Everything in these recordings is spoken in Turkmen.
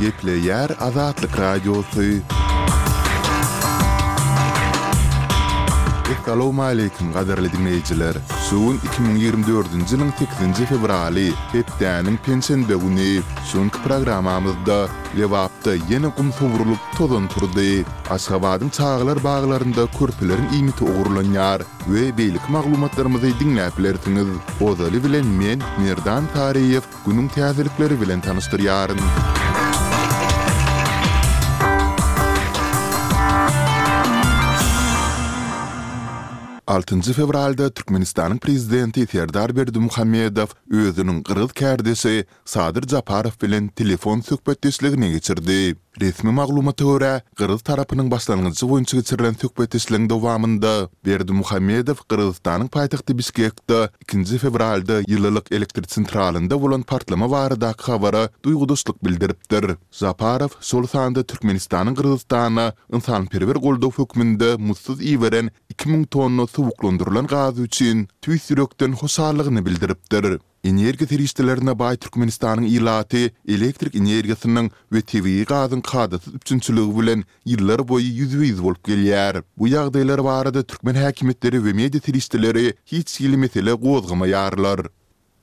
Gepleýär Azatlyk Radiosy. Essalawmaleýkim gadyrly diňleýjiler! Şu gün iki müň ýigrimi dördünji ýylyň sekizinji fewraly, hepdäniň penşenbe güni. Soňky programamyzda Lebapda ýene gum sowrulyp, tozan turdy. Aşgabadyň çagalar baglarynda körpeleriň iýmiti ogurlanýar. we beýleki maglumatlarymyzy diňläp bilersiňiz. Ozaly bilen men, Merdan Taryýew, günüň täzelikleri bilen tanyşdyrýaryn. Altynjy fewralda Türkmenistanyň Prezidenti Serdar Berdimuhamedow özüniň gyrgyz kärdeşi Sadyr Japarow bilen telefon söhbetdeşligini geçirdi. Resmi maglumata görä, gyrgyz tarapynyň başlangyjy boýunça geçirilen söhbetdeşligiň dowamynda Berdimuhamedow Gyrgyzystanyň paýtagty Bişkekde ikinji fewralda ýylylyk elektr çentralynda bolan partlama baradaky habara duýgudaşlyk bildiripdir. Žaparow şol sanda Türkmenistanyň Gyrgyzystana ynsanperwer goldaw hökmünde muzdsuz iberen iki müň tonna suwuklandyrylan gazy üçin tüýs ýürekden hoşallygyny bildiripdir. Energiýa serişdelerine baý Türkmenistanyň ilaty elektrik energiýasynyň we tebigy gazyň kadasyz üpjünçiligi bilen ýyllar boýy ýüzbe-ýüz bolup gelýär. Bu ýagdaýlar barada türkmen häkimiýetleri we media serişdeleri hiç hili mesele gozgamaýarlar.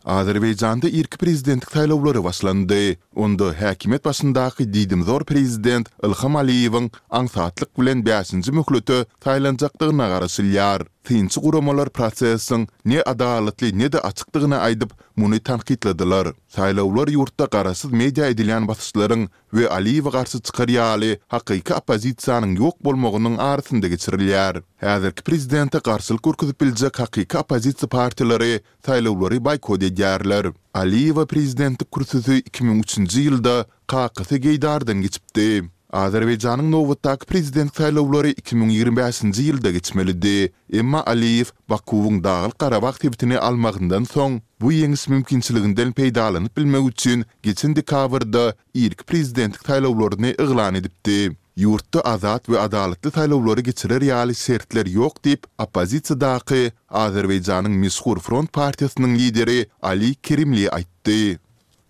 Azerbaýjanda irki prezidentlik saýlawlary başlandy. Onda häkimiýet başyndaky diýdimzor prezident Ilham Aliýewiň aňsatlyk bilen bäşinji möhlete saýlanjakdygyna garaşylýar. Synçy guramalar prosesiň ne adalatly ne-de açykdygyny aýdyp, muny tankytladylar. Saýlawlar ýurtda garaşsyz media edilýän basyşlaryň we Aliýewe garşy çykar ýaly hakyky oppozisiýanyň ýok bolmagynyň arasynda geçirilýär. Häzirki prezidente garşylyk görkezip biljek hakyky oppozisiýa partiýalary saýlawlary boýkot edýärler. Aliýewa prezidentlik kürsüsi iki müň üçünji ýylda kakasy Geýdardan geçipdi. Azerbaýjanyň nobatdaky prezident saýlawlary iki müň ýigrimi bäşinji ýylda geçmelidi, emma Aliýew Bakuwyň Daglyk-Garabag sebitini almagyndan soň, bu ýeňiş mümkinçiliginden peýdalanyp bilmek üçin geçen dekabrda irki prezidentlik saýlawlaryny yglan edipdi. Ýurtda azat we adalatly saýlawlary geçirer ýaly şertler ýok diýip, oppozisiýadaky Azerbaýjanyň meşhur Front partiýasynyň lideri Ali Kerimli aýtdy.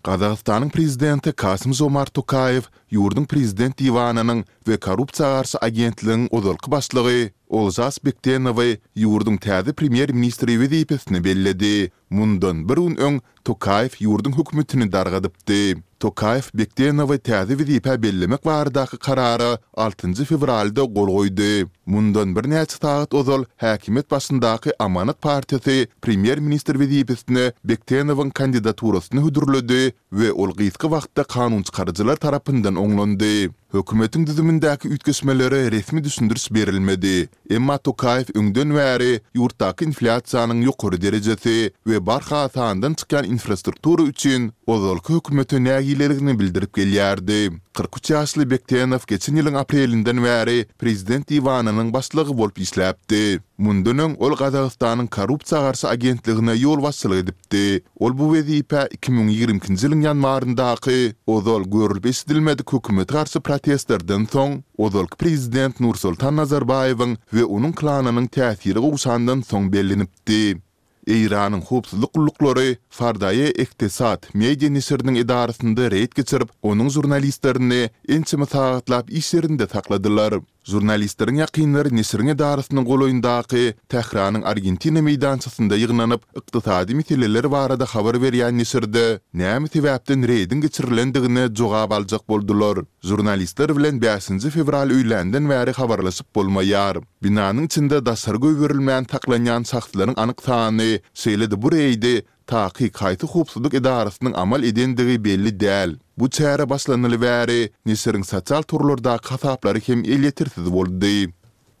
Gazagystanyň prezidenti Kasym-Žomart Tokaýew ýurduň prezident diwanynyň we korrupsiýa garşy agentligiň ozalky başlygy Olžas Bektenowy ýurduň täze premýer-ministri wezipesine belledi. Mundan bir gün öň Tokaýew ýurduň hökümetini dargadypdy. Tokaýew Bektenowy täze wezipä bellemek baradaky karara altynjy fewralda gol goýdy. Mundan birnäçe sagat ozal häkimiýet başyndaky Amanat partiýasy premýer-ministr wezipesine Bektenowyň kandidaturasyny hödürledi we ol gysga wagtda kanunçykaryjylar tarapyndan oňlandy. Hökümetiň düzümindäki üýtgeşmelere resmi düşündiriş berilmedi, emma Tokaýew öňden bäri ýurtdaky inflýasiýanyň ýokary derejesi we barha sandan çykýan infrastruktura üçin ozalky hökümete nägileligini bildirip gelýärdi. Kyrk üç ýaşly Bektenow geçen ýylyň aprelinden bäri prezident diwanynyň başlygy bolup işläpdi. Mundan öň, ol Gazagystanyň korrupsiýa garşy agentligine ýolbaşçylyk edipdi. Ol bu wezipä iki müň ýigrimi ikinji ýylyň ýanwaryndaky, ozal görlüp-eşidilmedik hökümete garşy protestlerden soň, ozalky prezident Nursultan Nazarbaýewiň we onuň klanynyň täsiri gowşandan soň bellenipdi. Eýranyň howpsuzlyk gulluklary Fardaye Ektesad media neşiriniň edarasynda reýd geçirip, onuň žurnalistlerini ençeme sagatlap iş ýerinde sakladylar. Žurnalistleriň ýakynlary neşiriň edarasynyň golaýyndaky Tähranyň Argentina meýdançasynda ýygnanyp, ykdysady meseleler barada habar berýän neşirde näme sebäpden reýdiň geçirilendigine jogap aljak boldular. Žurnalistler bilen bäşinji fewral öýländen bäri habarlaşyp bolmaýar. Binanyň içinde daşary goýberilmän saklanýan şahslaryň anyk sany, şeýle-de bu reýdi Takyk haýsy howpsuzlyk edarasynyň amal edendigi belli däl. Bu çäre başlanyly bäri neşiriň sosial torlardaky hasaplary hem elýetersiz boldy.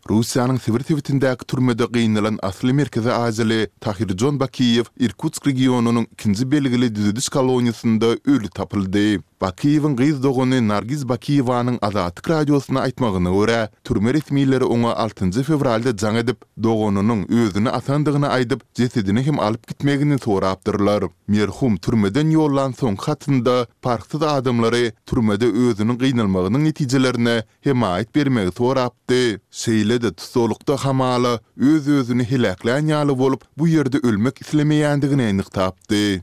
Russiýanyň Sibir sebitindäki türmede gynalan asly merkezi aziýaly Tahirjon Bakiýew Irkutsk regionynyň ikinji belgili düzediş koloniýasynda öli tapyldy. Bakiýewiň gyz dogany Nargiz Bakiýewanyň Azatlyk Radiosyna aýtmagyna görä, türme resmileri oňa altynjy fewralda jaň edip, doganynyň özüni atandygyny aýdyp, jesedini hem alyp gitmegini sorapdyrlar. Merhum türmeden ýollan soňky hatynda parhsyz adamlary türmede özüniň gynalmagynyň netijelerine hemaýat bermegi sorapdy, şeýle-de tussaglykda hamala öz-özüni heläklän ýaly bolup, bu ýerde ölmek islemeýändigini nygtapdy.